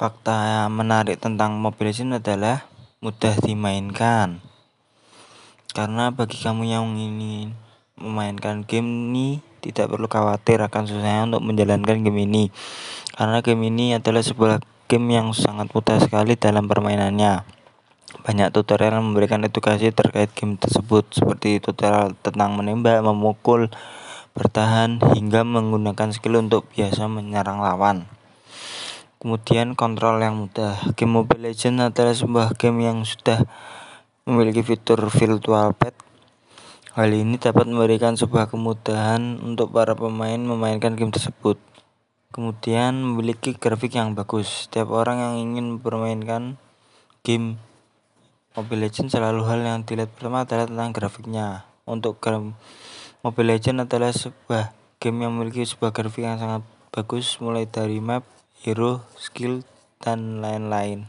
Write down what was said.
Fakta menarik tentang Mobile Legends adalah mudah dimainkan. Karena bagi kamu yang ingin memainkan game ini tidak perlu khawatir akan susahnya untuk menjalankan game ini. Karena game ini adalah sebuah game yang sangat mudah sekali dalam permainannya. Banyak tutorial yang memberikan edukasi terkait game tersebut seperti tutorial tentang menembak, memukul, bertahan hingga menggunakan skill untuk biasa menyerang lawan. Kemudian kontrol yang mudah. Game Mobile Legends adalah sebuah game yang sudah memiliki fitur virtual pad. Hal ini dapat memberikan sebuah kemudahan untuk para pemain memainkan game tersebut. Kemudian memiliki grafik yang bagus. Setiap orang yang ingin mempermainkan game Mobile Legends selalu hal yang dilihat pertama adalah tentang grafiknya. Untuk game Mobile Legends adalah sebuah game yang memiliki sebuah grafik yang sangat bagus mulai dari map hero, skill, dan lain-lain.